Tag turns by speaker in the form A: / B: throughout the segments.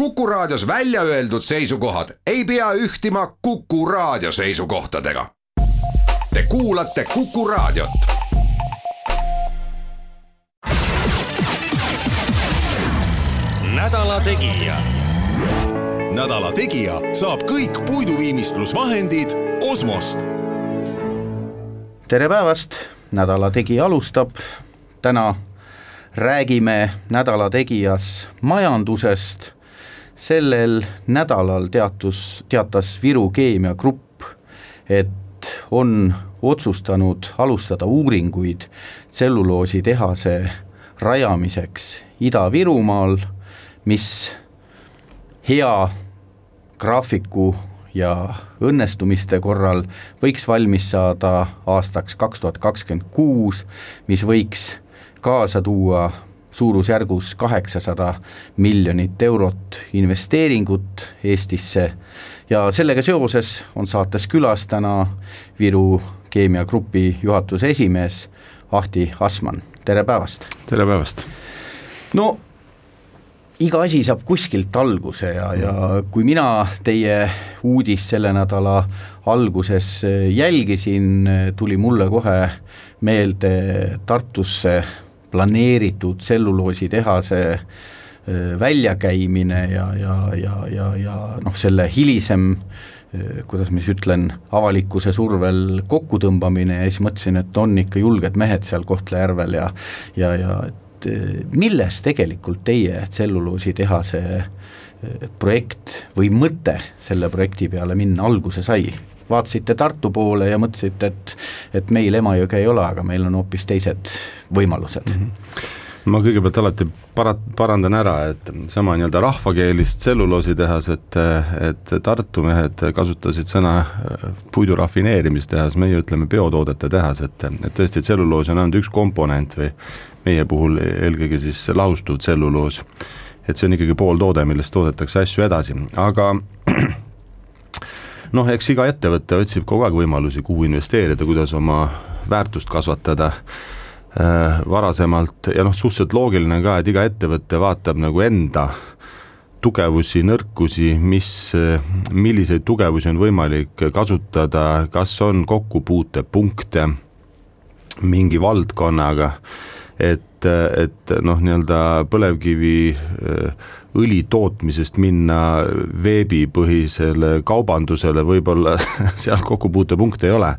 A: Kuku Raadios välja öeldud seisukohad ei pea ühtima Kuku Raadio seisukohtadega. Te kuulate Kuku Raadiot.
B: nädala Tegija.
C: nädala Tegija saab kõik puiduviimistlusvahendid Osmost.
D: tere päevast, Nädala Tegija alustab. täna räägime Nädala Tegijas majandusest sellel nädalal teatus, teatas Viru Keemiagrupp, et on otsustanud alustada uuringuid tselluloositehase rajamiseks Ida-Virumaal, mis hea graafiku ja õnnestumiste korral võiks valmis saada aastaks kaks tuhat kakskümmend kuus, mis võiks kaasa tuua suurusjärgus kaheksasada miljonit eurot investeeringut Eestisse ja sellega seoses on saates külas täna Viru Keemiagrupi juhatuse esimees Ahti Asman, tere päevast!
E: tere päevast!
D: no iga asi saab kuskilt alguse ja, ja kui mina teie uudist selle nädala alguses jälgisin, tuli mulle kohe meelde Tartusse planeeritud tselluloositehase väljakäimine ja, ja, ja, ja, ja noh, selle hilisem kuidas ma siis ütlen, avalikkuse survel kokkutõmbamine ja siis mõtlesin, et on ikka julged mehed seal Kohtla-Järvel ja ja, ja et milles tegelikult teie tselluloositehase projekt või mõte selle projekti peale minna alguse sai? Vaatasite Tartu poole ja mõtlesite, et, et meil Emajõge ei ole, aga meil on hoopis teised võimalused mm.
E: -hmm ma kõigepealt alati para-, parandan ära, et sama nii-öelda rahvakeelist tselluloositehas, et, et Tartu mehed kasutasid sõna puidu rafineerimistehas, meie ütleme biotoodete tehas, et, et tõesti, tselluloos on ainult üks komponent või meie puhul eelkõige siis lahustuv tselluloos. et see on ikkagi pooltoode, millest toodetakse asju edasi, aga noh, eks iga ettevõte otsib kogu aeg võimalusi, kuhu investeerida, kuidas oma väärtust kasvatada äh, varasemalt. Ja noh, suhteliselt loogiline ka, et iga ettevõte vaatab nagu enda tugevusi, nõrkusi, mis, milliseid tugevusi on võimalik kasutada, kas on kokkupuutepunkte mingi valdkonnaga, et, et noh, nii-öelda põlevkivi äh, tootmisest minna veebipõhisele kaubandusele, võib-olla seal kokkupuutepunkte ei ole.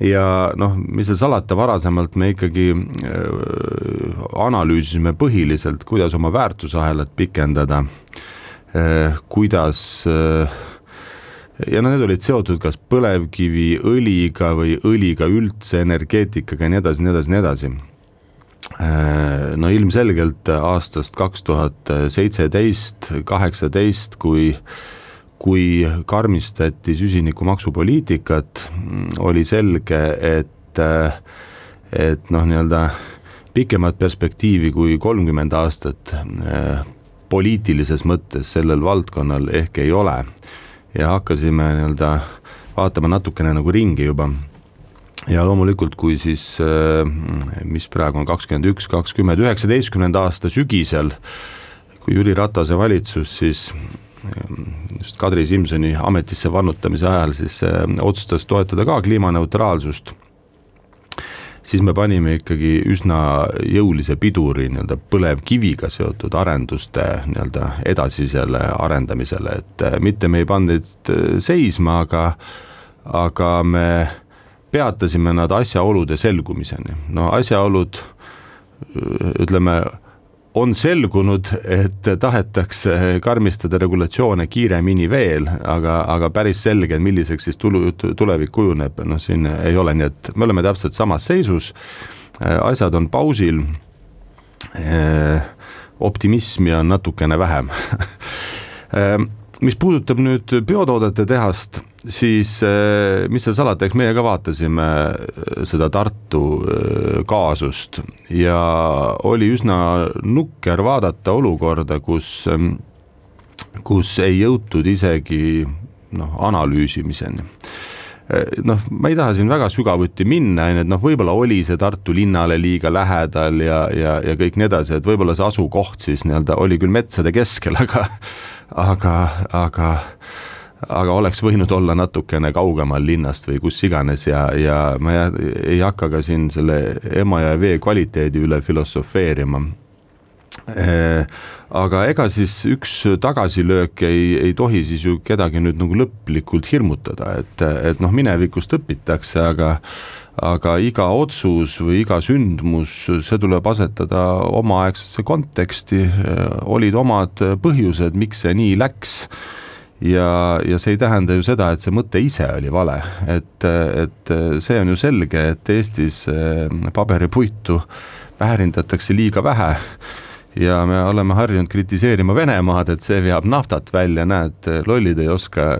E: Ja noh, mis seal salata, varasemalt me ikkagi äh, analüüsisime põhiliselt, kuidas oma väärtusahelat pikendada äh,, kuidas äh, ja noh, need olid seotud kas põlevkiviõliga või õliga üldse, energeetikaga ja nii edasi, nii edasi, nii edasi no ilmselgelt aastast kaks tuhat seitseteist, kaheksateist, kui kui karmistati süsinikumaksupoliitikat, oli selge, et et noh, nii-öelda pikemat perspektiivi kui kolmkümmend aastat äh, poliitilises mõttes sellel valdkonnal ehk ei ole. ja hakkasime nii-öelda vaatama natukene nagu ringi juba ja loomulikult, kui siis, äh, mis praegu on kakskümmend üks, kakskümmend, üheksateistkümnenda aasta sügisel, kui Jüri Ratase valitsus siis äh, just Kadri Simsoni ametisse vannutamise ajal siis äh, otsustas toetada ka kliimaneutraalsust, siis me panime ikkagi üsna jõulise piduri nii-öelda põlevkiviga seotud arenduste nii-öelda edasisele arendamisele, et mitte me ei pannud neid seisma, aga, aga me peatasime nad asjaolude selgumiseni, no asjaolud ütleme, on selgunud, et tahetakse karmistada regulatsioone kiiremini veel, aga, aga päris selge, milliseks siis tulu, tulevik kujuneb, noh, siin ei ole, nii et me oleme täpselt samas seisus, asjad on pausil, optimismi on natukene vähem mis puudutab nüüd biotoodete tehast, siis eh, mis seal salata, eks meie ka vaatasime eh, seda Tartu eh, kaasust ja oli üsna nukker vaadata olukorda, kus, kus ei jõutud isegi noh, analüüsimiseni. Noh, ma ei taha siin väga sügavuti minna, on ju, et noh, võib-olla oli see Tartu linnale liiga lähedal ja, ja, ja kõik nii edasi, et võib-olla see asukoht siis nii-öelda oli küll metsade keskel, aga aga, aga aga oleks võinud olla natukene kaugemal linnast või kus iganes ja, ja ma ei hakka ka siin selle Emajõe vee kvaliteedi üle filosofeerima aga ega siis üks tagasilöök ei, ei tohi siis ju kedagi nüüd nagu lõplikult hirmutada, et, et noh, minevikust õpitakse, aga aga iga otsus või iga sündmus, see tuleb asetada omaaegsesse konteksti, olid omad põhjused, miks see nii läks. Ja, ja see ei tähenda ju seda, et see mõte ise oli vale, et, et see on ju selge, et Eestis paberipuitu väärindatakse liiga vähe ja me oleme harjunud kritiseerima Venemaad, et see veab naftat välja, näed, lollid ei oska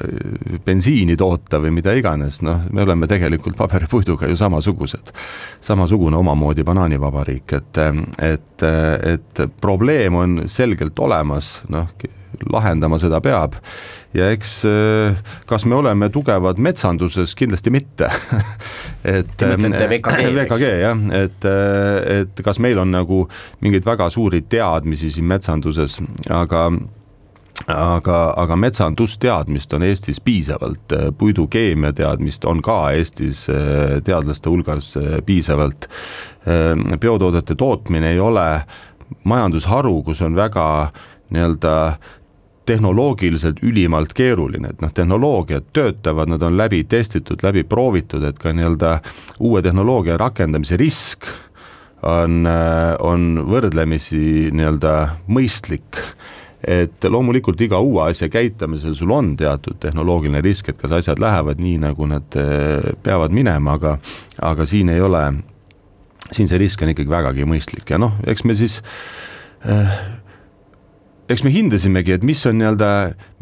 E: bensiini toota või mida iganes, noh, me oleme tegelikult paberipuiduga ju samasugused. samasugune omamoodi banaanivabariik, et, et, et probleem on selgelt olemas, noh, lahendama seda peab ja eks eh, kas me oleme tugevad metsanduses, kindlasti mitte.
D: Et VKG,
E: VKG jah, et, eh, et kas meil on nagu mingeid väga suuri teadmisi siin metsanduses, aga aga, aga metsandusteadmist on Eestis piisavalt, puidukeemia teadmist on ka Eestis teadlaste hulgas piisavalt. biotoodete tootmine ei ole majandusharu, kus on väga nii-öelda tehnoloogiliselt ülimalt keeruline, et noh, tehnoloogiad töötavad, nad on läbi testitud, läbi proovitud, et ka nii-öelda uue tehnoloogia rakendamise risk on, on võrdlemisi nii-öelda mõistlik. Et loomulikult iga uue asja käitamisel sul on teatud tehnoloogiline risk, et kas asjad lähevad nii, nagu nad eh, peavad minema, aga aga siin ei ole, siin see risk on ikkagi vägagi mõistlik. Ja noh, eks me siis äh, eks me hindasimegi, et mis on nii-öelda,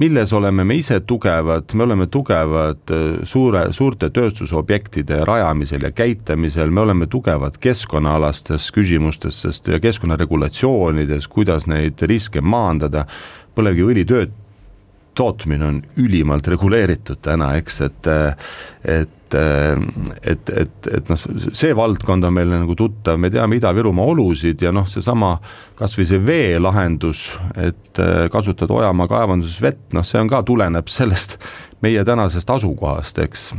E: milles oleme me ise tugevad, me oleme tugevad äh, suure, suurte tööstusobjektide rajamisel ja käitamisel, me oleme tugevad keskkonnaalastes küsimustes, sest keskkonnaregulatsioonides, kuidas neid riske maandada, põlevkiviõli tööd tootmine on ülimalt reguleeritud täna, eks, et et et, et, et noh, see valdkond on meile nagu tuttav, me teame Ida-Virumaa olusid ja noh, seesama kas või see veelahendus, et kasutada Ojamaa kaevanduses vett, noh, see on ka, tuleneb sellest meie tänasest asukohast, eks.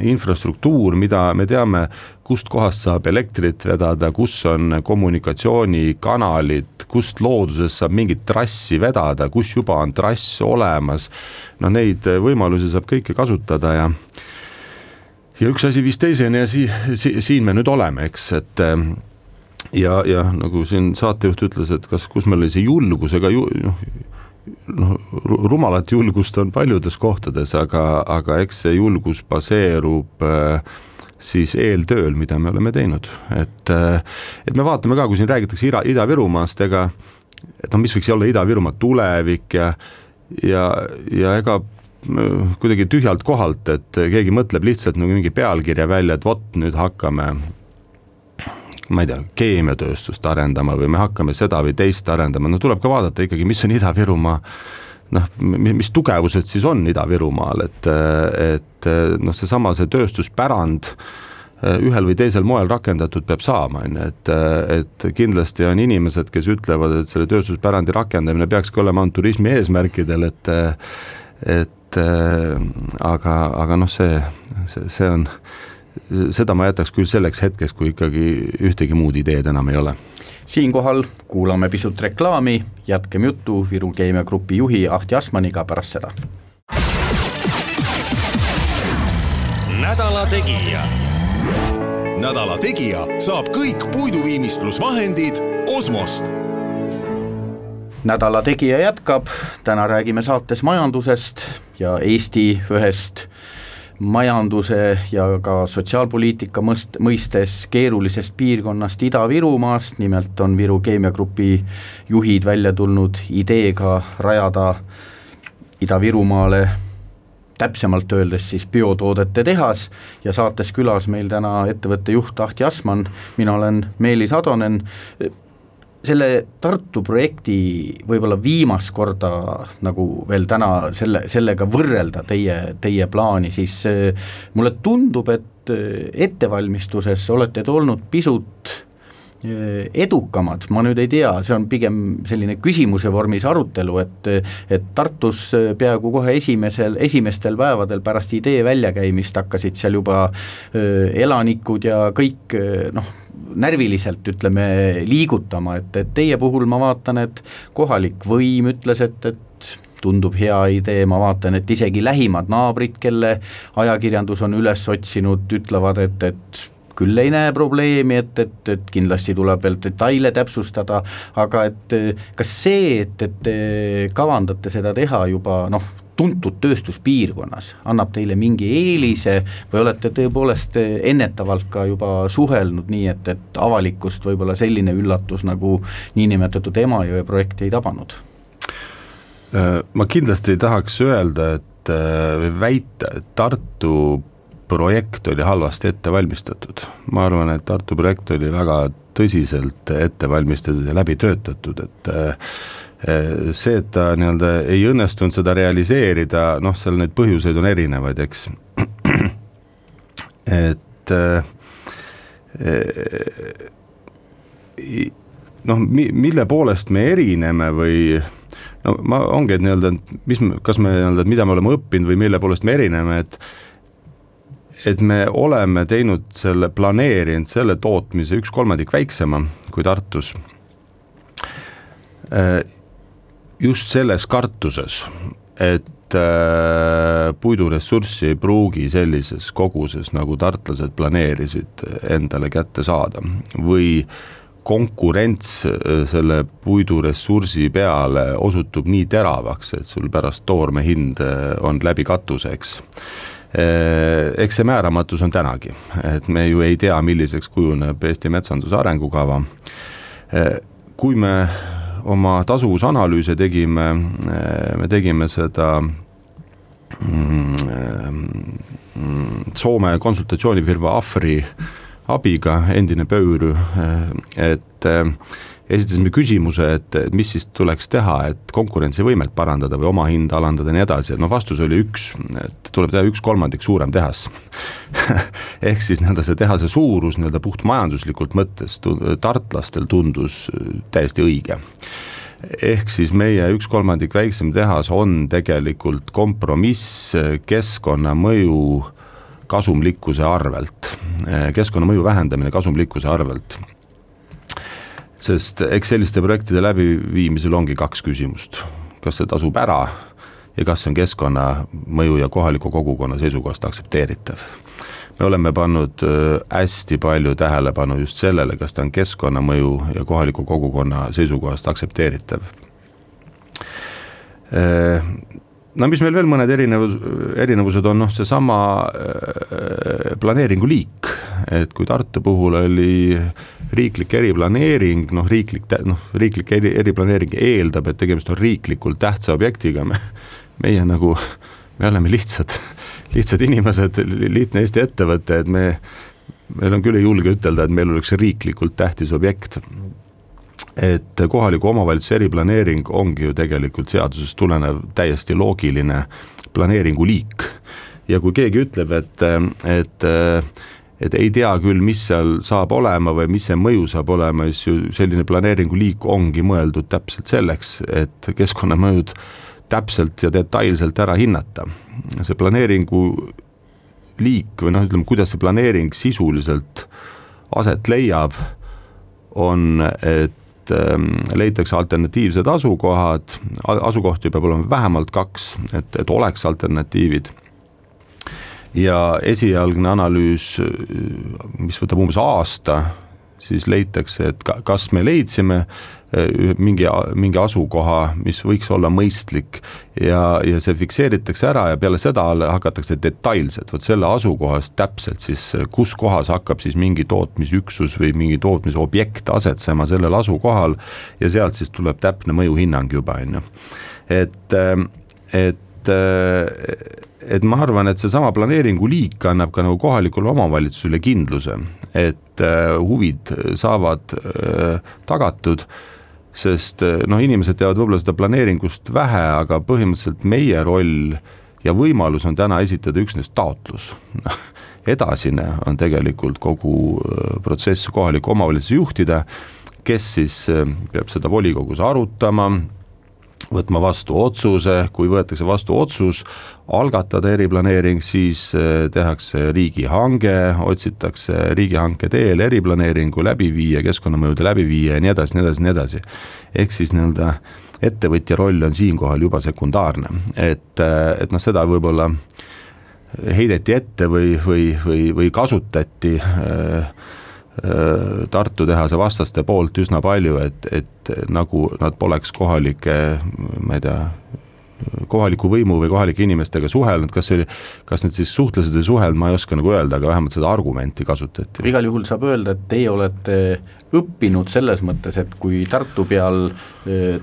E: infrastruktuur, mida me teame, kust kohast saab elektrit vedada, kus on kommunikatsioonikanalid, kust loodusest saab mingit trassi vedada, kus juba on trass olemas. no neid võimalusi saab kõike kasutada ja ja üks asi viis teiseni ja sii-, si-, siin me nüüd oleme, eks, et ja, ja nagu siin saatejuht ütles, et kas, kus meil oli see julgus, ega ju noh, noh, rumalat julgust on paljudes kohtades, aga, aga eks see julgus baseerub äh, siis eeltööl, mida me oleme teinud, et äh, et me vaatame ka, kui siin räägitakse Ida, Ida-Virumaast, ega et noh, mis võiks olla Ida-Virumaa tulevik ja ja, ja ega äh, kuidagi tühjalt kohalt, et keegi mõtleb lihtsalt nagu mingi pealkirja välja, et vot nüüd hakkame ma ei tea, keemiatööstust arendama või me hakkame seda või teist arendama, no tuleb ka vaadata ikkagi, mis on Ida-Virumaa noh, mis tugevused siis on Ida-Virumaal, et, et noh, seesama see tööstuspärand ühel või teisel moel rakendatud peab saama, on ju, et, et kindlasti on inimesed, kes ütlevad, et selle tööstuspärandi rakendamine peakski olema ainult turismi eesmärkidel, et et aga, aga noh, see, see, see on seda ma jätaks küll selleks hetkeks, kui ikkagi ühtegi muud ideed enam ei ole.
D: siinkohal kuulame pisut reklaami, jätkem juttu Viru Keemia Grupi juhi Ahti Asmaniga pärast seda.
C: nädala Tegija. Nädala Tegija saab kõik puiduviimistlusvahendid Osmost.
D: Nädala Tegija jätkab, täna räägime saates majandusest ja Eesti ühest majanduse ja ka sotsiaalpoliitika mõst-, mõistes keerulisest piirkonnast Ida-Virumaast, nimelt on Viru Keemiagrupi juhid välja tulnud ideega rajada Ida-Virumaale täpsemalt öeldes siis biotoodete tehas ja saates külas meil täna ettevõtte juht Ahti Asman, mina olen Meelis Atonen, selle Tartu projekti võib-olla viimast korda nagu veel täna selle, sellega võrrelda teie, teie plaani, siis mulle tundub, et ettevalmistuses olete te olnud pisut edukamad, ma nüüd ei tea, see on pigem selline küsimuse vormis arutelu, et et Tartus peaaegu kohe esimesel, esimestel päevadel pärast idee väljakäimist hakkasid seal juba elanikud ja kõik noh, närviliselt ütleme liigutama, et, et teie puhul ma vaatan, et kohalik võim ütles, et, et tundub hea idee, ma vaatan, et isegi lähimad naabrid, kelle ajakirjandus on üles otsinud, ütlevad, et, et küll ei näe probleemi, et, et, et kindlasti tuleb veel detaile täpsustada, aga et kas see, et, et te kavandate seda teha juba noh, tuntud tööstuspiirkonnas, annab teile mingi eelise või olete tõepoolest ennetavalt ka juba suhelnud nii, et, et avalikkust võib-olla selline üllatus nagu niinimetatud Emajõe projekt ei tabanud?
E: ma kindlasti ei tahaks öelda, et või väita, et Tartu projekt oli halvasti ette valmistatud. ma arvan, et Tartu projekt oli väga tõsiselt ette valmistatud ja läbi töötatud, et eh, see, et ta nii-öelda ei õnnestunud seda realiseerida, noh, seal neid põhjuseid on erinevaid, eks. et eh, noh, mi-, mille poolest me erineme või no ma, ongi, et nii-öelda, mis, kas me nii-öelda, mida me oleme õppinud või mille poolest me erineme, et et me oleme teinud selle, planeerinud selle tootmise üks kolmandik väiksema kui Tartus. Äh, just selles kartuses, et äh, puiduressurssi ei pruugi sellises koguses, nagu tartlased planeerisid endale kätte saada või konkurents äh, selle puiduressursi peale osutub nii teravaks, et sul pärast toorme hind on läbi katuse, eks eks see määramatus on tänagi, et me ju ei tea, milliseks kujuneb Eesti metsanduse arengukava. Äh, kui me oma tasuvusanalüüse tegime, äh, me tegime seda mm, Soome konsultatsioonifirma Afri abiga, endine Pöörü, et esitasime küsimuse, et mis siis tuleks teha, et konkurentsivõimet parandada või oma hinda alandada ja nii edasi, et noh, vastus oli üks, et tuleb teha üks kolmandik suurem tehas. Ehk siis nii-öelda see tehase suurus nii-öelda puhtmajanduslikult mõttes tartlastel tundus täiesti õige. Ehk siis meie üks kolmandik väiksem tehas on tegelikult kompromiss keskkonnamõju kasumlikkuse arvelt, keskkonnamõju vähendamine kasumlikkuse arvelt sest eks selliste projektide läbiviimisel ongi kaks küsimust, kas see tasub ära ja kas see on keskkonnamõju ja kohaliku kogukonna seisukohast aktsepteeritav. me oleme pannud äh, hästi palju tähelepanu just sellele, kas ta on keskkonnamõju ja kohaliku kogukonna seisukohast aktsepteeritav. Äh, no mis meil veel mõned erinevus, erinevused on, noh seesama äh, planeeringu liik, et kui Tartu puhul oli riiklik eriplaneering, noh riiklik, noh riiklik eri, eriplaneering eeldab, et tegemist on riiklikult tähtsa objektiga, me, meie nagu, me oleme lihtsad, lihtsad inimesed, lihtne Eesti ettevõte, et me, meil on küll ei julge ütelda, et meil oleks riiklikult tähtis objekt et kohaliku omavalitsuse eriplaneering ongi ju tegelikult seadusest tulenev täiesti loogiline planeeringu liik. ja kui keegi ütleb, et, et et ei tea küll, mis seal saab olema või mis see mõju saab olema, siis ju selline planeeringu liik ongi mõeldud täpselt selleks, et keskkonnamõjud täpselt ja detailselt ära hinnata. see planeeringu liik või noh, ütleme, kuidas see planeering sisuliselt aset leiab, on, et ähm, leitakse alternatiivsed asukohad, asukohti peab olema vähemalt kaks, et, et oleks alternatiivid. Ja esialgne analüüs, mis võtab umbes aasta, siis leitakse, et kas me leidsime mingi, mingi asukoha, mis võiks olla mõistlik ja, ja see fikseeritakse ära ja peale seda hakatakse detailselt, vot selle asukohast täpselt siis, kus kohas hakkab siis mingi tootmisüksus või mingi tootmisobjekt asetsema sellel asukohal ja sealt siis tuleb täpne mõjuhinnang juba, on ju. et, et et ma arvan, et seesama planeeringu liik annab ka nagu kohalikule omavalitsusele kindluse, et huvid saavad tagatud sest eh, noh, inimesed teavad võib-olla seda planeeringust vähe, aga põhimõtteliselt meie roll ja võimalus on täna esitada üksnes taotlus. Edasine on tegelikult kogu äh, protsess kohaliku omavalitsuse juhtida, kes siis äh, peab seda volikogus arutama, võtma vastu otsuse, kui võetakse vastu otsus algatada eriplaneering, siis äh, tehakse riigihange, otsitakse riigihanke teel eriplaneeringu läbiviija, keskkonnamõjude läbiviija ja nii edasi, nii edasi, nii edasi. ehk siis nii-öelda ettevõtja roll on siinkohal juba sekundaarne, et, et noh, seda võib-olla heideti ette või, või, või, või kasutati äh, Tartu tehase vastaste poolt üsna palju, et, et nagu nad poleks kohalike, ma ei tea, kohaliku võimu või kohalike inimestega suhelnud, kas see oli, kas nad siis suhtlesid või suhelnud, ma ei oska nagu öelda, aga vähemalt seda argumenti kasutati.
D: igal juhul saab öelda, et teie olete õppinud selles mõttes, et kui Tartu peal,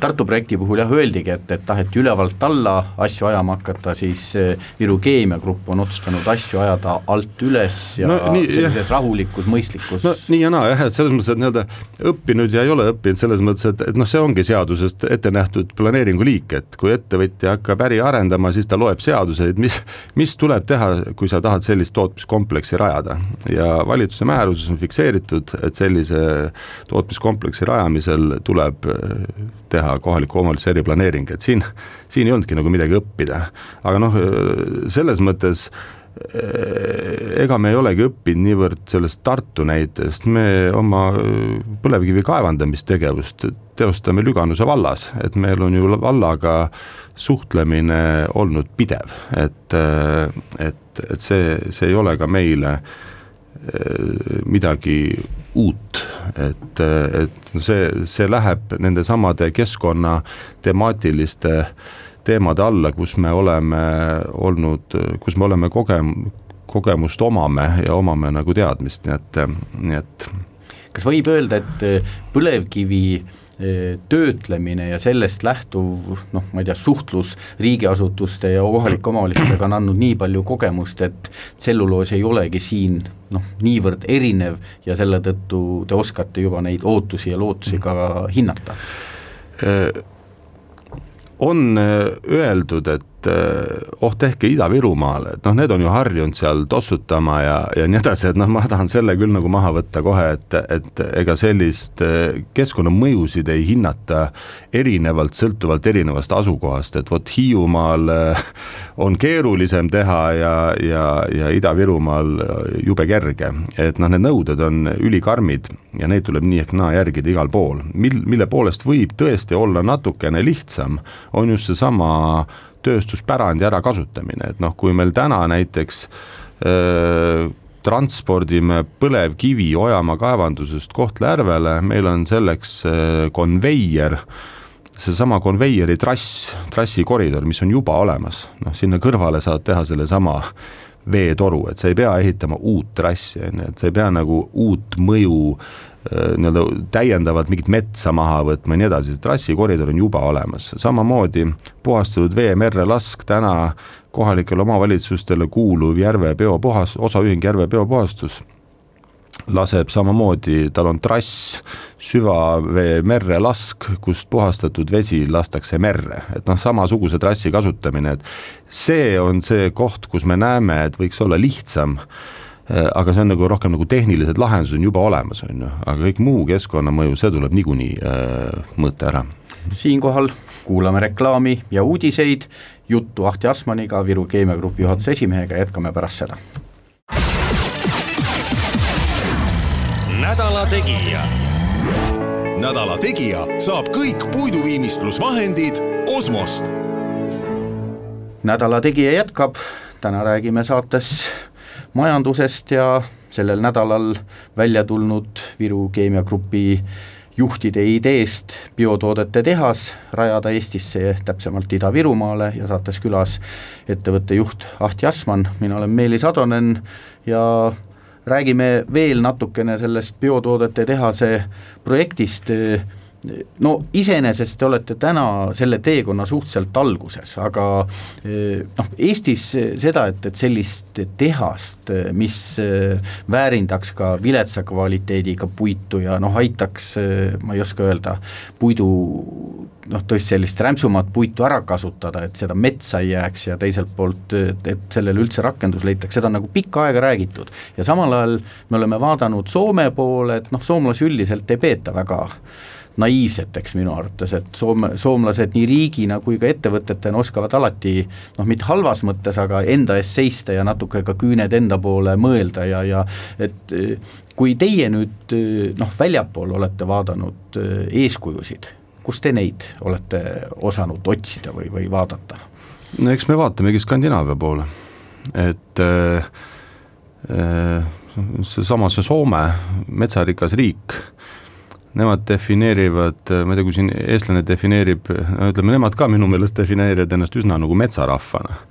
D: Tartu projekti puhul jah, öeldigi, et, et taheti ülevalt alla asju ajama hakata, siis eh, Viru Keemiagrupp on otsustanud asju ajada alt üles ja no, nii, sellises jah. rahulikus, mõistlikus
E: no nii ja naa jah, et selles mõttes, et nii-öelda õppinud ja ei ole õppinud, selles mõttes, et, et noh, see ongi seadusest ette nähtud planeeringu liik, et kui ettevõtja hakkab äri arendama, siis ta loeb seaduseid, mis, mis tuleb teha, kui sa tahad sellist tootmiskompleksi rajada. ja valitsuse määruses on fikseeritud, et sellise tootmiskompleksi rajamisel tuleb äh, teha kohaliku omavalitsuse eriplaneering, et siin, siin ei olnudki nagu midagi õppida. aga noh, äh, selles mõttes äh, ega me ei olegi õppinud niivõrd sellest Tartu näitest, me oma põlevkivi kaevandamistegevust teostame Lüganuse vallas, et meil on ju vallaga suhtlemine olnud pidev, et, et, et see, see ei ole ka meile midagi uut, et, et see, see läheb nendesamade keskkonna temaatiliste teemade alla, kus me oleme olnud, kus me oleme kogem-, kogemust omame ja omame nagu teadmist, nii et, nii et.
D: kas võib öelda, et põlevkivi töötlemine ja sellest lähtuv noh, ma ei tea, suhtlus riigiasutuste ja kohalike omavalitsustega on andnud nii palju kogemust, et tselluloos ei olegi siin noh, niivõrd erinev ja selle tõttu te oskate juba neid ootusi ja lootusi ka hinnata?
E: On öeldud, et et eh, oh, tehke Ida-Virumaale, et noh, need on ju harjunud seal tossutama ja, ja nii edasi, et noh, ma tahan selle küll nagu maha võtta kohe, et, et ega sellist eh, keskkonnamõjusid ei hinnata erinevalt, sõltuvalt erinevast asukohast, et vot Hiiumaal eh, on keerulisem teha ja, ja, ja Ida-Virumaal jube kerge, et noh, need nõuded on ülikarmid ja neid tuleb nii ehk naa järgida igal pool, mil, mille poolest võib tõesti olla natukene lihtsam, on just seesama tööstuspärandi ärakasutamine, et noh, kui meil täna näiteks öö, transpordime põlevkivi Ojamaa kaevandusest Kohtla-Järvele, meil on selleks konveier, seesama konveieri trass, trassikoridor, mis on juba olemas, noh sinna kõrvale saad teha sellesama veetoru, et sa ei pea ehitama uut trassi, on ju, et sa ei pea nagu uut mõju äh, nii-öelda täiendavalt mingit metsa maha võtma ja nii edasi, see trassikoridor on juba olemas, samamoodi puhastatud vee merre lask täna kohalikele omavalitsustele kuuluv järve biopuhas-, osaühing Järve biopuhastus laseb samamoodi, tal on trass süvavee merre lask, kust puhastatud vesi lastakse merre, et noh, samasuguse trassi kasutamine, et see on see koht, kus me näeme, et võiks olla lihtsam äh, aga see on nagu rohkem nagu tehnilised lahendused on juba olemas, on ju, aga kõik muu keskkonnamõju, see tuleb niikuinii äh, mõõta ära.
D: siinkohal kuulame reklaami ja uudiseid, juttu Ahti Asmaniga, Viru Keemiagrupi juhatuse esimehega, jätkame pärast seda.
C: Nädala Tegija. nädala Tegija saab kõik puiduviimistlusvahendid Osmost.
D: nädala Tegija jätkab, täna räägime saates majandusest ja sellel nädalal välja tulnud Viru Keemiagrupi juhtide ideest biotoodete tehas rajada Eestisse, täpsemalt Ida-Virumaale ja saates külas ettevõtte juht Ahti Asman, mina olen Meelis Atonen ja räägime veel natukene sellest biotoodete tehase projektist, no iseenesest te olete täna selle teekonna suhteliselt alguses, aga noh, Eestis seda, et, et sellist tehast, mis väärindaks ka viletsa kvaliteediga puitu ja noh, aitaks, ma ei oska öelda, puidu noh, tõesti sellist rämpsumat puitu ära kasutada, et seda metsa ei jääks ja teiselt poolt, et sellele üldse rakendus leitaks, seda on nagu pikka aega räägitud. ja samal ajal me oleme vaadanud Soome poole, et noh, soomlasi üldiselt ei peeta väga naiivseteks minu arvates, et Soome, soomlased nii riigina kui ka ettevõtetena oskavad alati noh, mitte halvas mõttes, aga enda eest seista ja natuke ka küüned enda poole mõelda ja, ja et kui teie nüüd noh, väljapool olete vaadanud eeskujusid, kus te neid olete osanud otsida või, või vaadata?
E: no eks me vaatamegi Skandinaavia poole, et äh, äh, seesama see Soome, metsarikas riik nemad defineerivad, ma ei tea, kui siin eestlane defineerib, no ütleme, nemad ka minu meelest defineerivad ennast üsna nagu metsarahvana.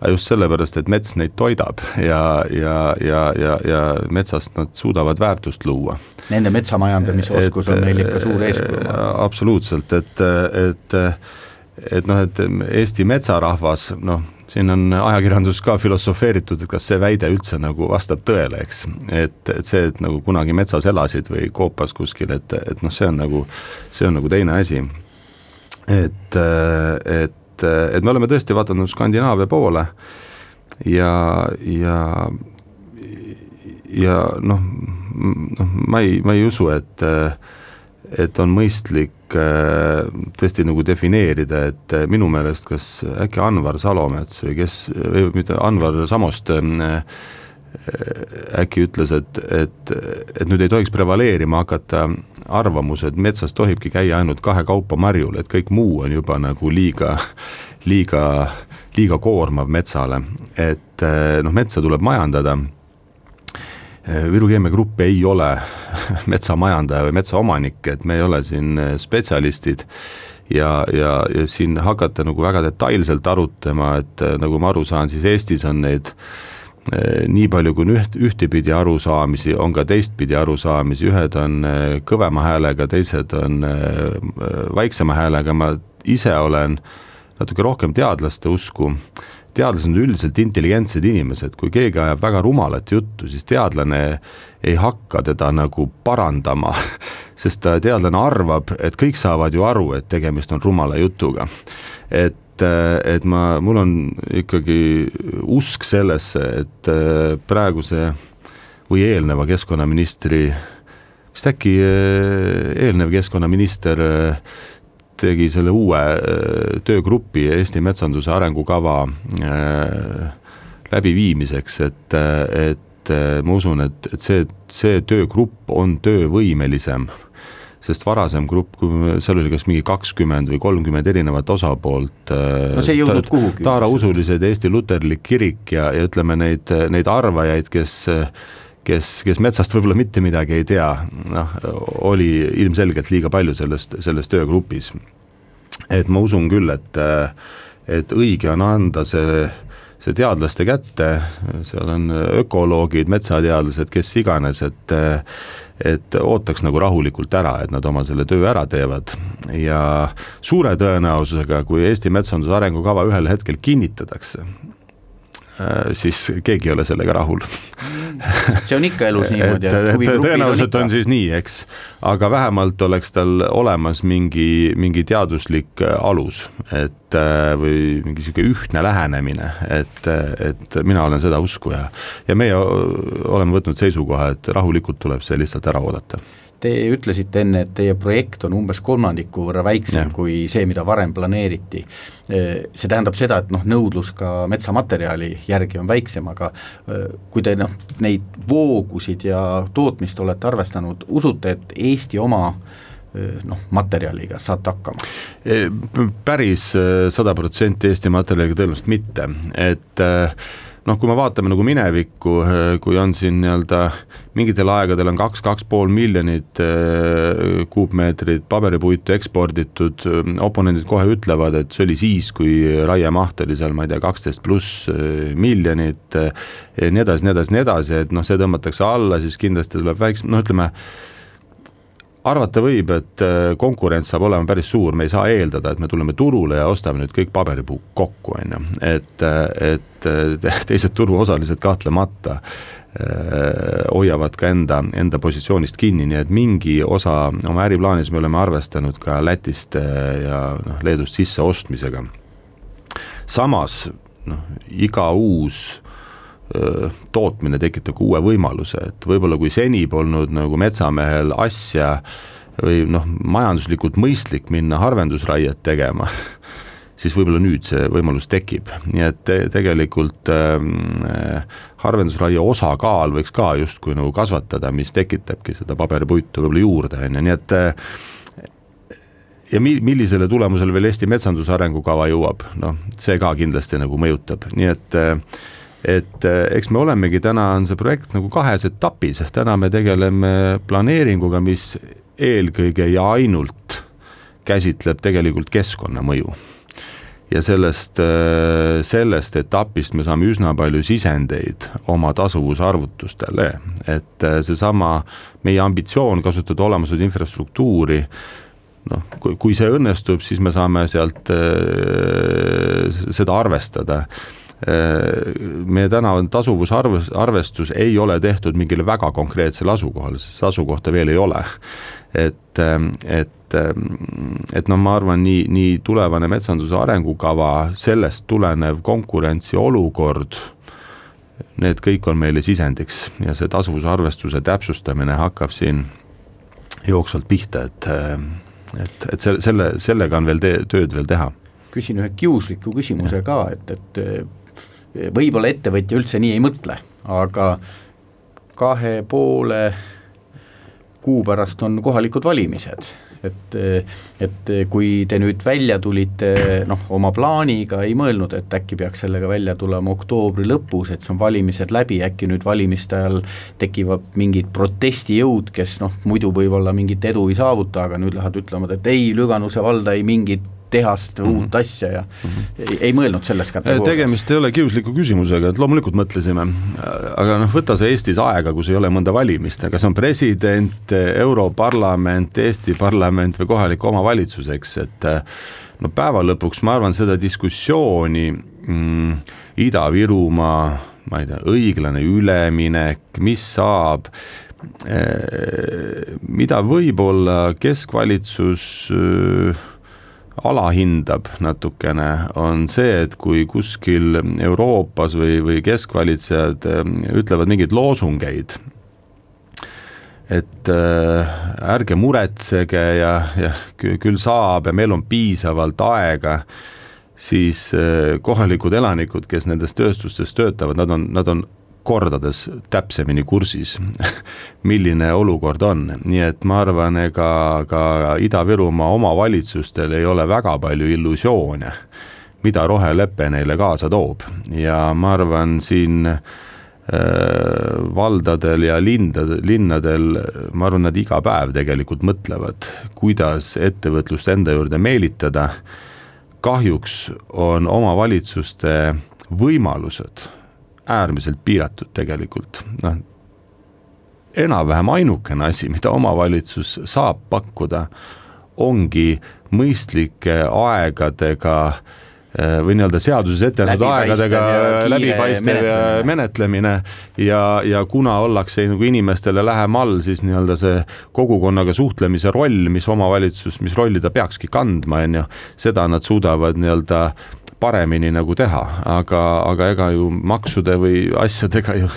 E: aga just sellepärast, et mets neid toidab ja, ja, ja, ja, ja metsast nad suudavad väärtust luua.
D: Nende metsamajandamisoskus on neil ikka suur eeskuju.
E: absoluutselt, et, et et noh, et Eesti metsarahvas, noh siin on ajakirjandus ka filosofeeritud, et kas see väide üldse nagu vastab tõele, eks. et, et see, et nagu kunagi metsas elasid või koopas kuskil, et, et noh, see on nagu, see on nagu teine asi. et, et, et me oleme tõesti vaadanud Skandinaavia poole ja, ja ja noh, noh, ma ei, ma ei usu, et et on mõistlik äh, tõesti nagu defineerida, et äh, minu meelest kas äkki Anvar Salomets või kes, mitte, Anvar Samost äh, äkki ütles, et, et, et nüüd ei tohiks prevaleerima hakata arvamus, et metsas tohibki käia ainult kahekaupa marjul, et kõik muu on juba nagu liiga, liiga, liiga koormav metsale, et noh, metsa tuleb majandada Viru Keemia Grupp ei ole metsamajandaja või metsaomanik, et me ei ole siin eh, spetsialistid. Ja, ja, ja siin hakata nagu väga detailselt arutama, et eh, nagu ma aru saan, siis Eestis on neid nii palju, kui on üht, ühtepidi arusaamisi, on ka teistpidi arusaamisi, ühed on kõvema häälega, teised on vaiksema häälega, ma ise olen natuke rohkem teadlaste usku teadlased on üldiselt intelligentsed inimesed, kui keegi ajab väga rumalat juttu, siis teadlane ei hakka teda nagu parandama, sest teadlane arvab, et kõik saavad ju aru, et tegemist on rumala jutuga. et, et ma, mul on ikkagi usk sellesse, et praeguse või eelneva keskkonnaministri, vist äkki eelnev keskkonnaminister tegi selle uue äh, töögrupi Eesti metsanduse arengukava äh, läbiviimiseks, et, et äh, ma usun, et, et see, see töögrupp on töövõimelisem sest varasem grupp, kui seal oli kas mingi kakskümmend või kolmkümmend erinevat osapoolt.
D: no see ei jõudnud kuhugi.
E: taarausulised Eesti luterlik kirik ja, ja ütleme neid, neid arvajaid, kes kes, kes metsast võib-olla mitte midagi ei tea, noh, oli ilmselgelt liiga palju sellest, selles töögrupis. et ma usun küll, et, et õige on anda see, see teadlaste kätte, seal on ökoloogid, metsateadlased, kes iganes, et et ootaks nagu rahulikult ära, et nad oma selle töö ära teevad ja suure tõenäosusega, kui Eesti metsanduse arengukava ühel hetkel kinnitatakse, siis keegi ei ole sellega rahul.
D: See on ikka elus niimoodi,
E: tõenäoliselt on, on siis nii, eks, aga vähemalt oleks tal olemas mingi, mingi teaduslik äh, alus, et äh, või mingi niisugune ühtne lähenemine, et, et mina olen seda usku ja, ja meie oleme võtnud seisukoha, et rahulikult tuleb see lihtsalt ära oodata
D: Te ütlesite enne, et teie projekt on umbes kolmandiku võrra väiksem ja. kui see, mida varem planeeriti. See tähendab seda, et noh, nõudlus ka metsamaterjali järgi on väiksem, aga kui te noh, neid voogusid ja tootmist olete arvestanud, usute, et Eesti oma noh, materjaliga saate hakkama?
E: Päris sada protsenti Eesti materjaliga tõenäoliselt mitte, et äh, noh, kui me vaatame nagu minevikku, eh, kui on siin nii-öelda mingitel aegadel on kaks, kaks pool miljonit eh, kuupmeetrit paberipuitu eksporditud, eh, oponendid kohe ütlevad, et see oli siis, kui raiemaht oli seal, ma ei tea, kaksteist pluss miljonit, nii edasi, nii edasi, nii edasi, et noh, see tõmmatakse alla, siis kindlasti tuleb väiksem, noh ütleme, arvata võib, et äh, konkurents saab olema päris suur, me ei saa eeldada, et me tuleme turule ja ostame nüüd kõik paberipuud kokku, on ju, et, äh, et äh, teised turuosalised kahtlemata hoiavad ka enda, enda positsioonist kinni, nii et mingi osa oma äriplaanis me oleme arvestanud ka Lätist ja noh, Leedust sisseostmisega. samas noh, iga uus tootmine tekitab ka uue võimaluse, et võib-olla kui seni polnud nagu metsamehel asja või noh, majanduslikult mõistlik minna harvendusraiet tegema, siis võib-olla nüüd see võimalus tekib, nii et te, tegelikult äh, harvendusraie osakaal võiks ka justkui nagu kasvatada, mis tekitabki seda paberipuitu võib-olla juurde, on ju, nii et äh, ja mi-, millisele tulemusele veel Eesti metsanduse arengukava jõuab, noh, see ka kindlasti nagu mõjutab, nii et äh, et eh, eks me olemegi, täna on see projekt nagu kahes etapis, täna me tegeleme planeeringuga, mis eelkõige ja ainult käsitleb tegelikult keskkonnamõju. ja sellest, eh, sellest etapist me saame üsna palju sisendeid oma tasuvusarvutustele, et eh, seesama meie ambitsioon kasutada olemasolevat infrastruktuuri noh, kui see õnnestub, siis me saame sealt äh, seda arvestada meie täna tasuvusarvus, arvestus ei ole tehtud mingile väga konkreetsele asukohale, sest asukohta veel ei ole. et, et, et noh, ma arvan, nii, nii tulevane metsanduse arengukava, sellest tulenev konkurentsiolukord, need kõik on meile sisendiks ja see tasuvusarvestuse täpsustamine hakkab siin jooksvalt pihta, et, et, et selle, selle, sellega on veel te, tööd veel teha
D: küsin ühe kiusliku küsimuse ka, et, et võib-olla ettevõtja üldse nii ei mõtle, aga kahe poole kuu pärast on kohalikud valimised, et, et kui te nüüd välja tulite noh, oma plaaniga, ei mõelnud, et äkki peaks sellega välja tulema oktoobri lõpus, et see on valimised läbi, äkki nüüd valimiste ajal tekivad mingid protestijõud, kes noh, muidu võib-olla mingit edu ei saavuta, aga nüüd lähevad ütlema, et ei, Lüganuse valda ei mingit tehast mm, -hmm. uut asja ja mm -hmm. ei, ei mõelnud selles kategoorias.
E: tegemist ei ole kiusliku küsimusega, et loomulikult mõtlesime, aga noh, võta see Eestis aega, kus ei ole mõnda valimist, kas on president, Europarlament, Eesti parlament või kohalik omavalitsus, eks, et no päeva lõpuks ma arvan, seda diskussiooni mm, Ida-Virumaa, ma ei tea, õiglane üleminek, mis saab eh, mida võib-olla keskvalitsus alahindab natukene, on see, et kui kuskil Euroopas või, või keskvalitsejad ähm, ütlevad mingeid loosungeid, et äh, ärge muretsege ja, ja küll saab ja meil on piisavalt aega, siis äh, kohalikud elanikud, kes nendes tööstustes töötavad, nad on, nad on kordades täpsemini kursis, milline olukord on, nii et ma arvan, ega ka Ida-Virumaa omavalitsustel ei ole väga palju illusioone, mida rohelepe neile kaasa toob ja ma arvan, siin äh, valdadel ja lindade, linnadel, ma arvan, nad iga päev tegelikult mõtlevad, kuidas ettevõtlust enda juurde meelitada. kahjuks on omavalitsuste võimalused äärmiselt piiratud tegelikult, noh. enam-vähem ainukene asi, mida omavalitsus saab pakkuda, ongi mõistlike aegadega eh, või nii-öelda seaduses ette nähtud aegadega läbipaistev ja menetlemine ja, ja kuna ollakse nagu inimestele lähemal, siis nii-öelda see kogukonnaga suhtlemise roll, mis omavalitsus, mis rolli ta peakski kandma, on ju, seda nad suudavad nii-öelda paremini nagu teha, aga, aga ega ju maksude või asjadega ju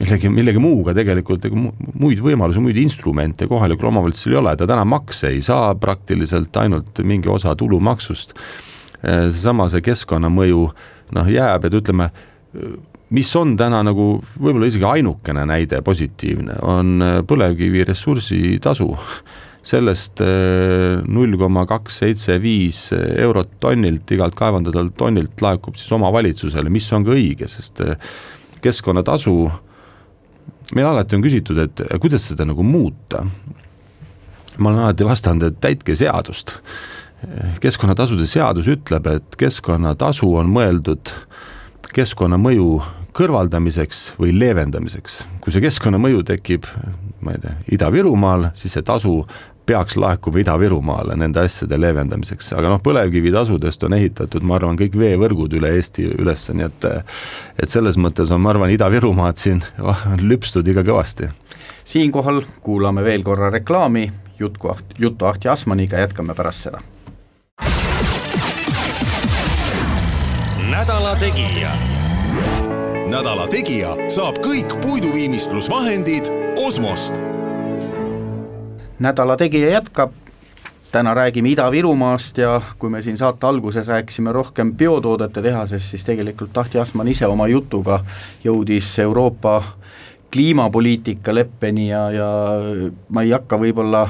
E: millegi, millegi muuga tegelikult ega muid võimalusi, muid instrumente kohalikul omavalitsusel ei ole, ta täna makse ei saa praktiliselt ainult mingi osa tulumaksust. seesama see keskkonnamõju noh, jääb, et ütleme, mis on täna nagu võib-olla isegi ainukene näide positiivne, on põlevkivi ressursitasu sellest eh, null koma kaks seitse viis eurot tonnilt, igalt kaevandatavalt tonnilt laekub siis omavalitsusele, mis on ka õige, sest eh, keskkonnatasu, meil alati on küsitud, et kuidas seda nagu muuta. ma olen alati vastanud, et täitke seadust. keskkonnatasude seadus ütleb, et keskkonnatasu on mõeldud keskkonnamõju kõrvaldamiseks või leevendamiseks. kui see keskkonnamõju tekib, ma ei tea, Ida-Virumaal, siis see tasu peaks laekuma Ida-Virumaale nende asjade leevendamiseks, aga noh, põlevkivitasudest on ehitatud, ma arvan, kõik veevõrgud üle Eesti üles, nii et et selles mõttes on, ma arvan, Ida-Virumaad siin lüpstud ikka kõvasti.
D: siinkohal kuulame veel korra reklaami, juttu, juttu Ahti Asmaniga, jätkame pärast seda.
C: nädala Tegija. nädala Tegija saab kõik puiduviimistlusvahendid Osmost
D: nädala Tegija jätkab, täna räägime Ida-Virumaast ja kui me siin saate alguses rääkisime rohkem biotoodete tehasest, siis tegelikult Ahti Asman ise oma jutuga jõudis Euroopa kliimapoliitika leppeni ja, ja ma ei hakka võib-olla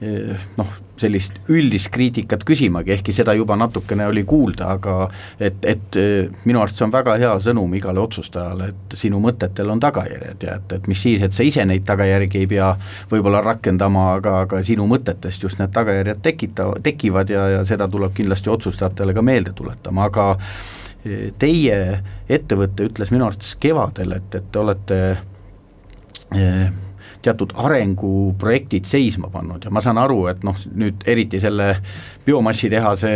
D: eh, noh, sellist üldist kriitikat küsimagi, ehkki seda juba natukene oli kuulda, aga et, et minu arust see on väga hea sõnum igale otsustajale, et sinu mõtetel on tagajärjed ja et, et mis siis, et sa ise neid tagajärgi ei pea võib-olla rakendama, aga, aga sinu mõtetest just need tagajärjed tekita-, tekivad ja, ja seda tuleb kindlasti otsustajatele ka meelde tuletama, aga e, teie ettevõte ütles minu arvates kevadel, et, et te olete eh, teatud arenguprojektid seisma pannud ja ma saan aru, et noh, nüüd eriti selle biomassitehase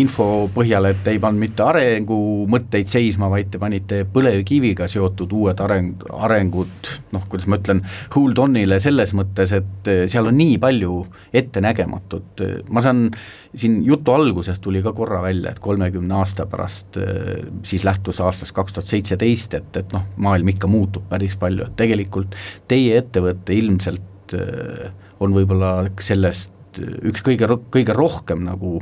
D: info põhjal, et ei pannud mitte arengumõtteid seisma, vaid te panite põlevkiviga seotud uued areng, arengud, noh, kuidas ma ütlen, hold on'ile selles mõttes, et seal on nii palju ettenägematut, ma saan siin jutu alguses tuli ka korra välja, et kolmekümne aasta pärast siis lähtus aastast kaks tuhat seitseteist, et, et noh, maailm ikka muutub päris palju, et tegelikult teie ettevõte ilmselt on võib-olla sellest üks kõige, kõige rohkem nagu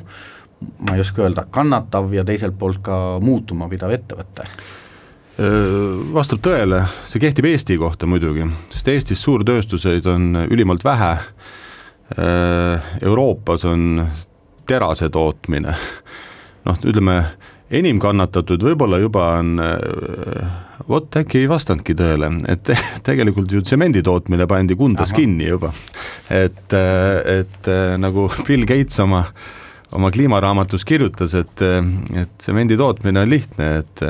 D: ma ei oska öelda, kannatav ja teiselt poolt ka muutuma pidav ettevõte
E: vastab tõele, see kehtib Eesti kohta muidugi, sest Eestis suurtööstuseid on ülimalt vähe. Euroopas on terase tootmine. noh, ütleme enim kannatatud võib-olla juba on, vot äkki ei vastanudki tõele, et te, tegelikult ju tsemendi tootmine pandi Kundas Aha. kinni juba. et, äh, et äh, nagu Bill Gates oma, oma kliimaraamatus kirjutas, et, et tsemendi tootmine on lihtne, et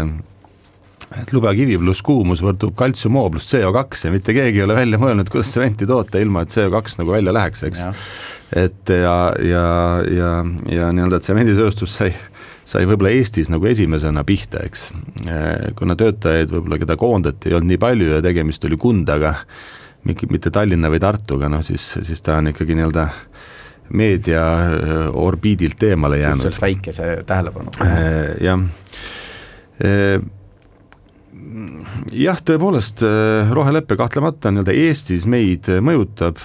E: et lubakivi pluss kuumus võrdub kaltsium O pluss CO2 ja mitte keegi ei ole välja mõelnud, kuidas tsementi toota, ilma et CO2 nagu välja läheks, eks et ja, ja, ja, ja nii-öelda tsemenditööstus sai, sai võib-olla Eestis nagu esimesena pihta, eks. kuna töötajaid võib-olla, keda koondati, ei olnud nii palju ja tegemist oli Kundaga, mitte Tallinna või Tartuga, noh siis, siis ta on ikkagi nii-öelda meedia orbiidilt eemale jäänud.
D: suhteliselt väikese tähelepanu.
E: jah jah, tõepoolest rohelepe kahtlemata nii-öelda Eestis meid mõjutab,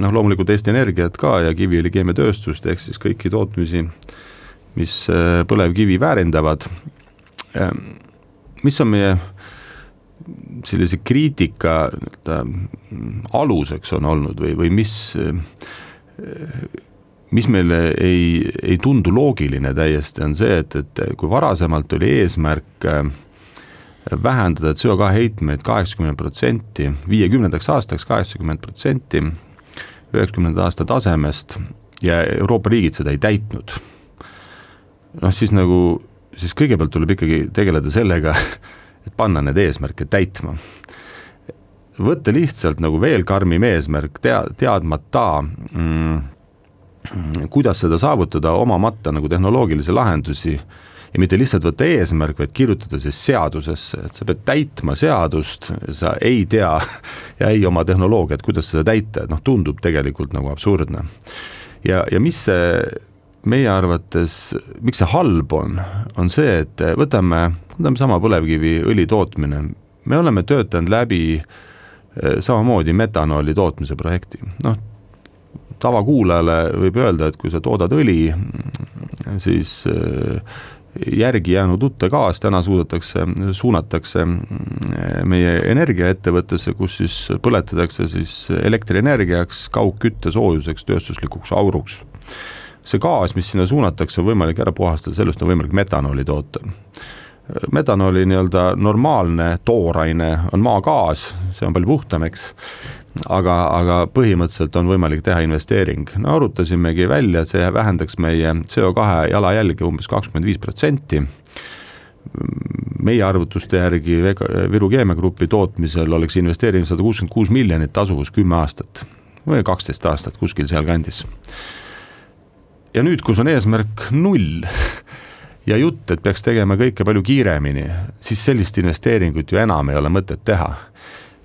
E: noh loomulikult Eesti Energiat ka ja Kiviõli keemiatööstust, ehk siis kõiki tootmisi, mis äh, põlevkivi väärindavad. Ähm, mis on meie sellise kriitika nii-öelda aluseks on olnud või, või mis, äh, mis meile ei, ei tundu loogiline täiesti, on see, et, et kui varasemalt oli eesmärk äh, vähendada CO2 heitmeid kaheksakümmend protsenti, viiekümnendaks aastaks kaheksakümmend protsenti üheksakümnenda aasta tasemest ja Euroopa riigid seda ei täitnud. Noh, siis nagu, siis kõigepealt tuleb ikkagi tegeleda sellega, et panna need eesmärke täitma. võtta lihtsalt nagu veel karmim eesmärk, tea-, teadmata mm, kuidas seda saavutada, omamata nagu tehnoloogilisi lahendusi ja mitte lihtsalt võtta eesmärk, vaid kirjutada siis seadusesse, et sa pead täitma seadust, sa ei tea ja ei oma tehnoloogiat, kuidas seda täita, et noh, tundub tegelikult nagu absurdne. ja, ja mis see meie arvates, miks see halb on, on see, et võtame, võtame sama põlevkiviõli tootmine, me oleme töötanud läbi eh, samamoodi metanooli tootmise projekti, noh tavakuulajale võib öelda, et kui sa toodad õli, siis eh, järgi jäänud uute gaas täna suudetakse, suunatakse meie energiaettevõttesse, kus siis põletatakse siis elektrienergiaks, kaugkütte, soojuseks, tööstuslikuks auruks. See gaas, mis sinna suunatakse, on võimalik ära puhastada, sellest on võimalik metanooli toota metanooli nii-öelda normaalne tooraine on maagaas, see on palju puhtam, eks aga, aga põhimõtteliselt on võimalik teha investeering. no arutasimegi välja, et see vähendaks meie CO2 jalajälge umbes kakskümmend viis protsenti. meie arvutuste järgi Viru Keemiagrupi tootmisel oleks investeering sada kuuskümmend kuus miljonit tasuvus kümme aastat. või kaksteist aastat kuskil sealkandis. Ja nüüd, kus on eesmärk null ja jutt, et peaks tegema kõike palju kiiremini, siis sellist investeeringut ju enam ei ole mõtet teha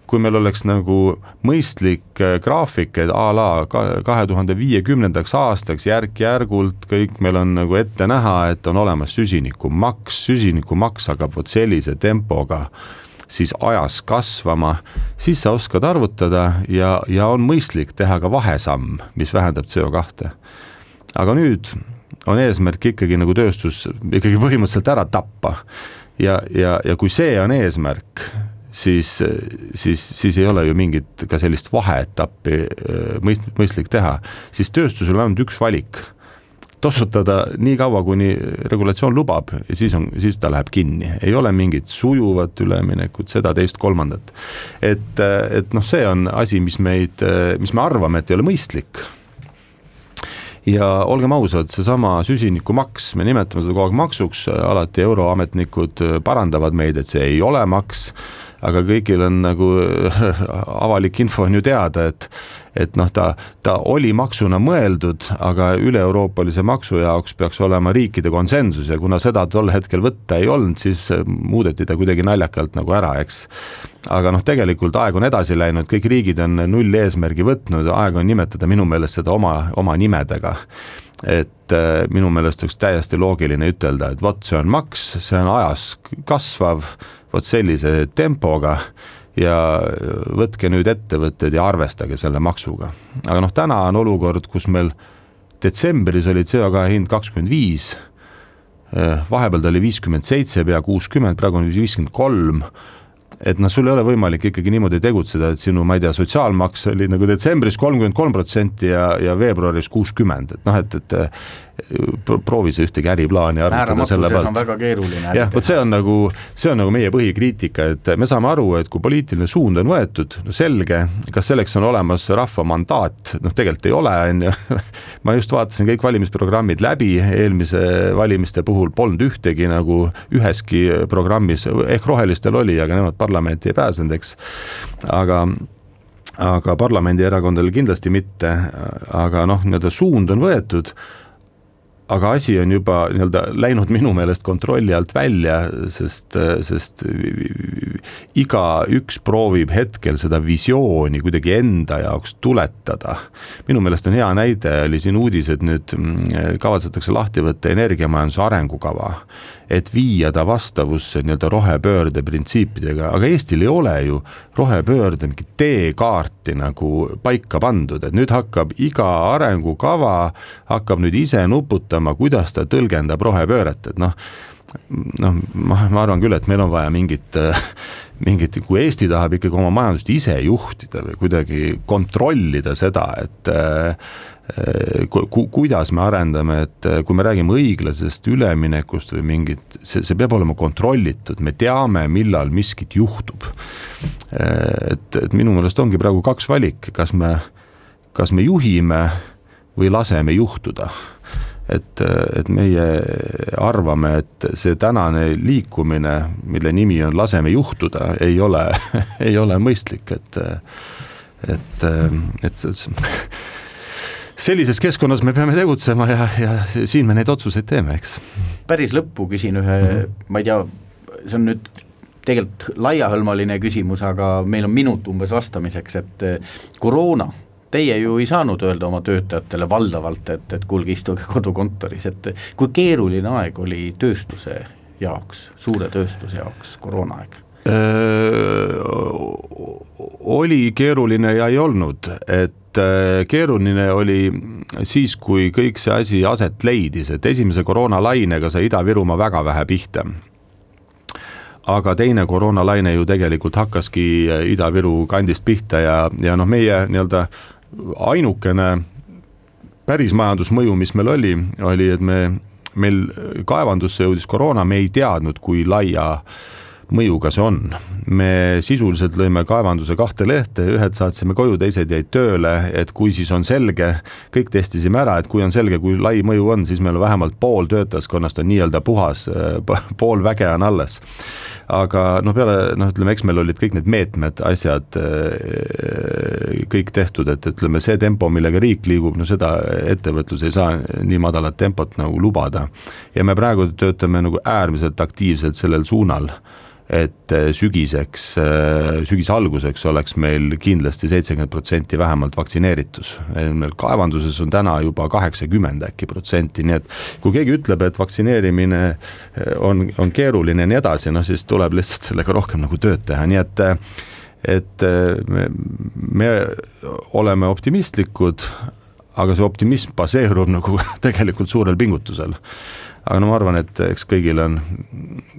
E: kui meil oleks nagu mõistlik äh, graafik, et a la kahe tuhande viiekümnendaks aastaks järk-järgult kõik meil on nagu ette näha, et on olemas süsinikumaks, süsinikumaks hakkab vot sellise tempoga siis ajas kasvama, siis sa oskad arvutada ja, ja on mõistlik teha ka vahesamm, mis vähendab CO2. Aga nüüd on eesmärk ikkagi nagu tööstus ikkagi põhimõtteliselt ära tappa ja, ja, ja kui see on eesmärk, siis, siis, siis ei ole ju mingit ka sellist vaheetappi äh, mõist-, mõistlik teha, siis tööstusel on ainult üks valik. tossutada nii kaua, kuni regulatsioon lubab ja siis on, siis ta läheb kinni, ei ole mingit sujuvat üleminekut, seda, teist, kolmandat. et, et noh, see on asi, mis meid, mis me arvame, et ei ole mõistlik ja olgem ausad, seesama süsinikumaks, me nimetame seda kogu aeg maksuks, alati euroametnikud parandavad meid, et see ei ole maks aga kõigil on nagu avalik info on ju teada, et et noh, ta, ta oli maksuna mõeldud, aga üle-euroopalise maksu jaoks peaks olema riikide konsensus ja kuna seda tol hetkel võtta ei olnud, siis muudeti ta kuidagi naljakalt nagu ära, eks. aga noh, tegelikult aeg on edasi läinud, kõik riigid on null eesmärgi võtnud, aeg on nimetada minu meelest seda oma, oma nimedega et äh, minu meelest oleks täiesti loogiline ütelda, et vot see on maks, see on ajas kasvav vot sellise tempoga ja võtke nüüd ettevõtted ja arvestage selle maksuga. aga noh, täna on olukord, kus meil detsembris oli CO2 hind kakskümmend viis, eh, vahepeal ta oli viiskümmend seitse, pea kuuskümmend, praegu on viiskümmend kolm et noh, sul ei ole võimalik ikkagi niimoodi tegutseda, et sinu, ma ei tea, sotsiaalmaks oli nagu detsembris kolmkümmend kolm protsenti ja, ja veebruaris kuuskümmend, et noh, et, et proovi sa ühtegi äriplaani arvutada selle pealt.
D: väga keeruline.
E: jah, vot see on nagu, see on nagu meie põhikriitika, et me saame aru, et kui poliitiline suund on võetud, no selge, kas selleks on olemas rahva mandaat, noh tegelikult ei ole, on ju. ma just vaatasin kõik valimisprogrammid läbi, eelmise valimiste puhul polnud ühtegi nagu üheski programmis, ehk rohelistel oli, aga nemad parlamenti ei pääsenud, eks, aga aga parlamendierakondadel kindlasti mitte, aga noh, nii-öelda suund on võetud aga asi on juba nii-öelda läinud minu meelest kontrolli alt välja, sest, sest igaüks proovib hetkel seda visiooni kuidagi enda jaoks tuletada. minu meelest on hea näide, oli siin uudis, et nüüd mm, kavatsetakse lahti võtta energiamajanduse arengukava et viia ta vastavusse nii-öelda rohepöörde printsiipidega, aga Eestil ei ole ju rohepöörde mingit teekaarti nagu paika pandud, et nüüd hakkab iga arengukava, hakkab nüüd ise nuputama, kuidas ta tõlgendab rohepööret, et noh, noh, ma, ma arvan küll, et meil on vaja mingit mingit, kui Eesti tahab ikkagi oma majandust ise juhtida või kuidagi kontrollida seda, et Äh, ku-, kuidas me arendame, et äh, kui me räägime õiglasest üleminekust või mingit, see, see peab olema kontrollitud, me teame, millal miskit juhtub. Äh, et, et minu meelest ongi praegu kaks valik, kas me, kas me juhime või laseme juhtuda et, et meie arvame, et see tänane liikumine, mille nimi on laseme juhtuda, ei ole ei ole mõistlik, et, et, et, et sellises keskkonnas me peame tegutsema ja, ja siin me neid otsuseid teeme, eks.
D: päris lõppu küsin ühe mm, -hmm. ma ei tea, see on nüüd tegelikult laiahõlmaline küsimus, aga meil on minut umbes vastamiseks, et eh, koroona, teie ju ei saanud öelda oma töötajatele valdavalt, et, et kuulge, istuge kodukontoris, et kui keeruline aeg oli tööstuse jaoks, suure tööstuse jaoks, koroonaaeg?
E: oli keeruline ja ei olnud, et Äh, keeruline oli siis, kui kõik see asi aset leidis, et esimese koroonalainega sai Ida-Virumaa väga vähe pihta. aga teine koroonalaine ju tegelikult hakkaski Ida-Viru kandist pihta ja, ja noh, meie nii-öelda ainukene päris majandusmõju, mis meil oli, oli, et me, meil kaevandusse jõudis koroona, me ei teadnud, kui laia äh, mõjuga see on. me sisuliselt lõime kaevanduse kahte lehte, ühed saatsime koju, teised jäid tööle, et kui siis on selge, kõik testisime ära, et kui on selge, kui lai mõju on, siis meil on vähemalt pool töötajaskonnast on nii-öelda puhas, pool väge on alles. aga noh, peale noh, ütleme, eks meil olid kõik need meetmed, asjad äh, kõik tehtud, et ütleme, see tempo, millega riik liigub, no seda ettevõtlus ei saa nii madalat tempot nagu lubada. ja me praegu töötame nagu äärmiselt aktiivselt sellel suunal et äh, sügiseks, äh, sügise alguseks oleks meil kindlasti seitsekümmend protsenti vähemalt vaktsineeritus. meil kaevanduses on täna juba kaheksakümmend äkki protsenti, nii et kui keegi ütleb, et vaktsineerimine äh, on, on keeruline ja nii edasi, noh siis tuleb lihtsalt sellega rohkem nagu tööd teha, nii et et me, me oleme optimistlikud, aga see optimism baseerub nagu tegelikult suurel pingutusel aga no ma arvan, et eks kõigil on,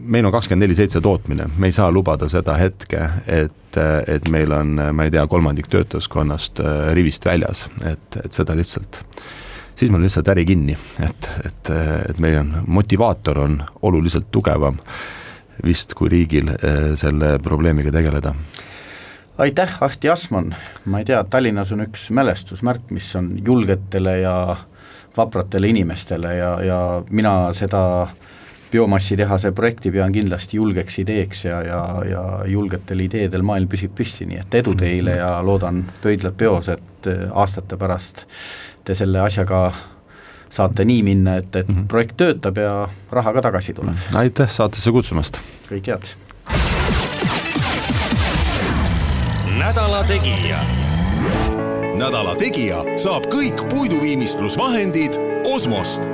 E: meil on kakskümmend neli seitse tootmine, me ei saa lubada seda hetke, et, et meil on, ma ei tea, kolmandik töötajaskonnast äh, rivist väljas, et, et seda lihtsalt, siis meil on lihtsalt äri kinni, et, et, et meil on, motivaator on oluliselt tugevam vist kui riigil äh, selle probleemiga tegeleda.
D: Aitäh, Ahti Asman, ma ei tea, Tallinnas on üks mälestusmärk, mis on julgetele ja vapratele inimestele ja, ja mina seda biomassitehase projekti pean kindlasti julgeks ideeks ja, ja, ja julgetel ideedel maailm püsib püsti, nii et edu teile ja loodan pöidlad peos, et äh, aastate pärast te selle asjaga saate nii minna, et, et mm -hmm. projekt töötab ja raha ka tagasi tuleb.
E: aitäh saatesse kutsumast!
D: kõike head!
C: nädala Tegija nädala Tegija saab kõik puiduviimistlusvahendid Osmost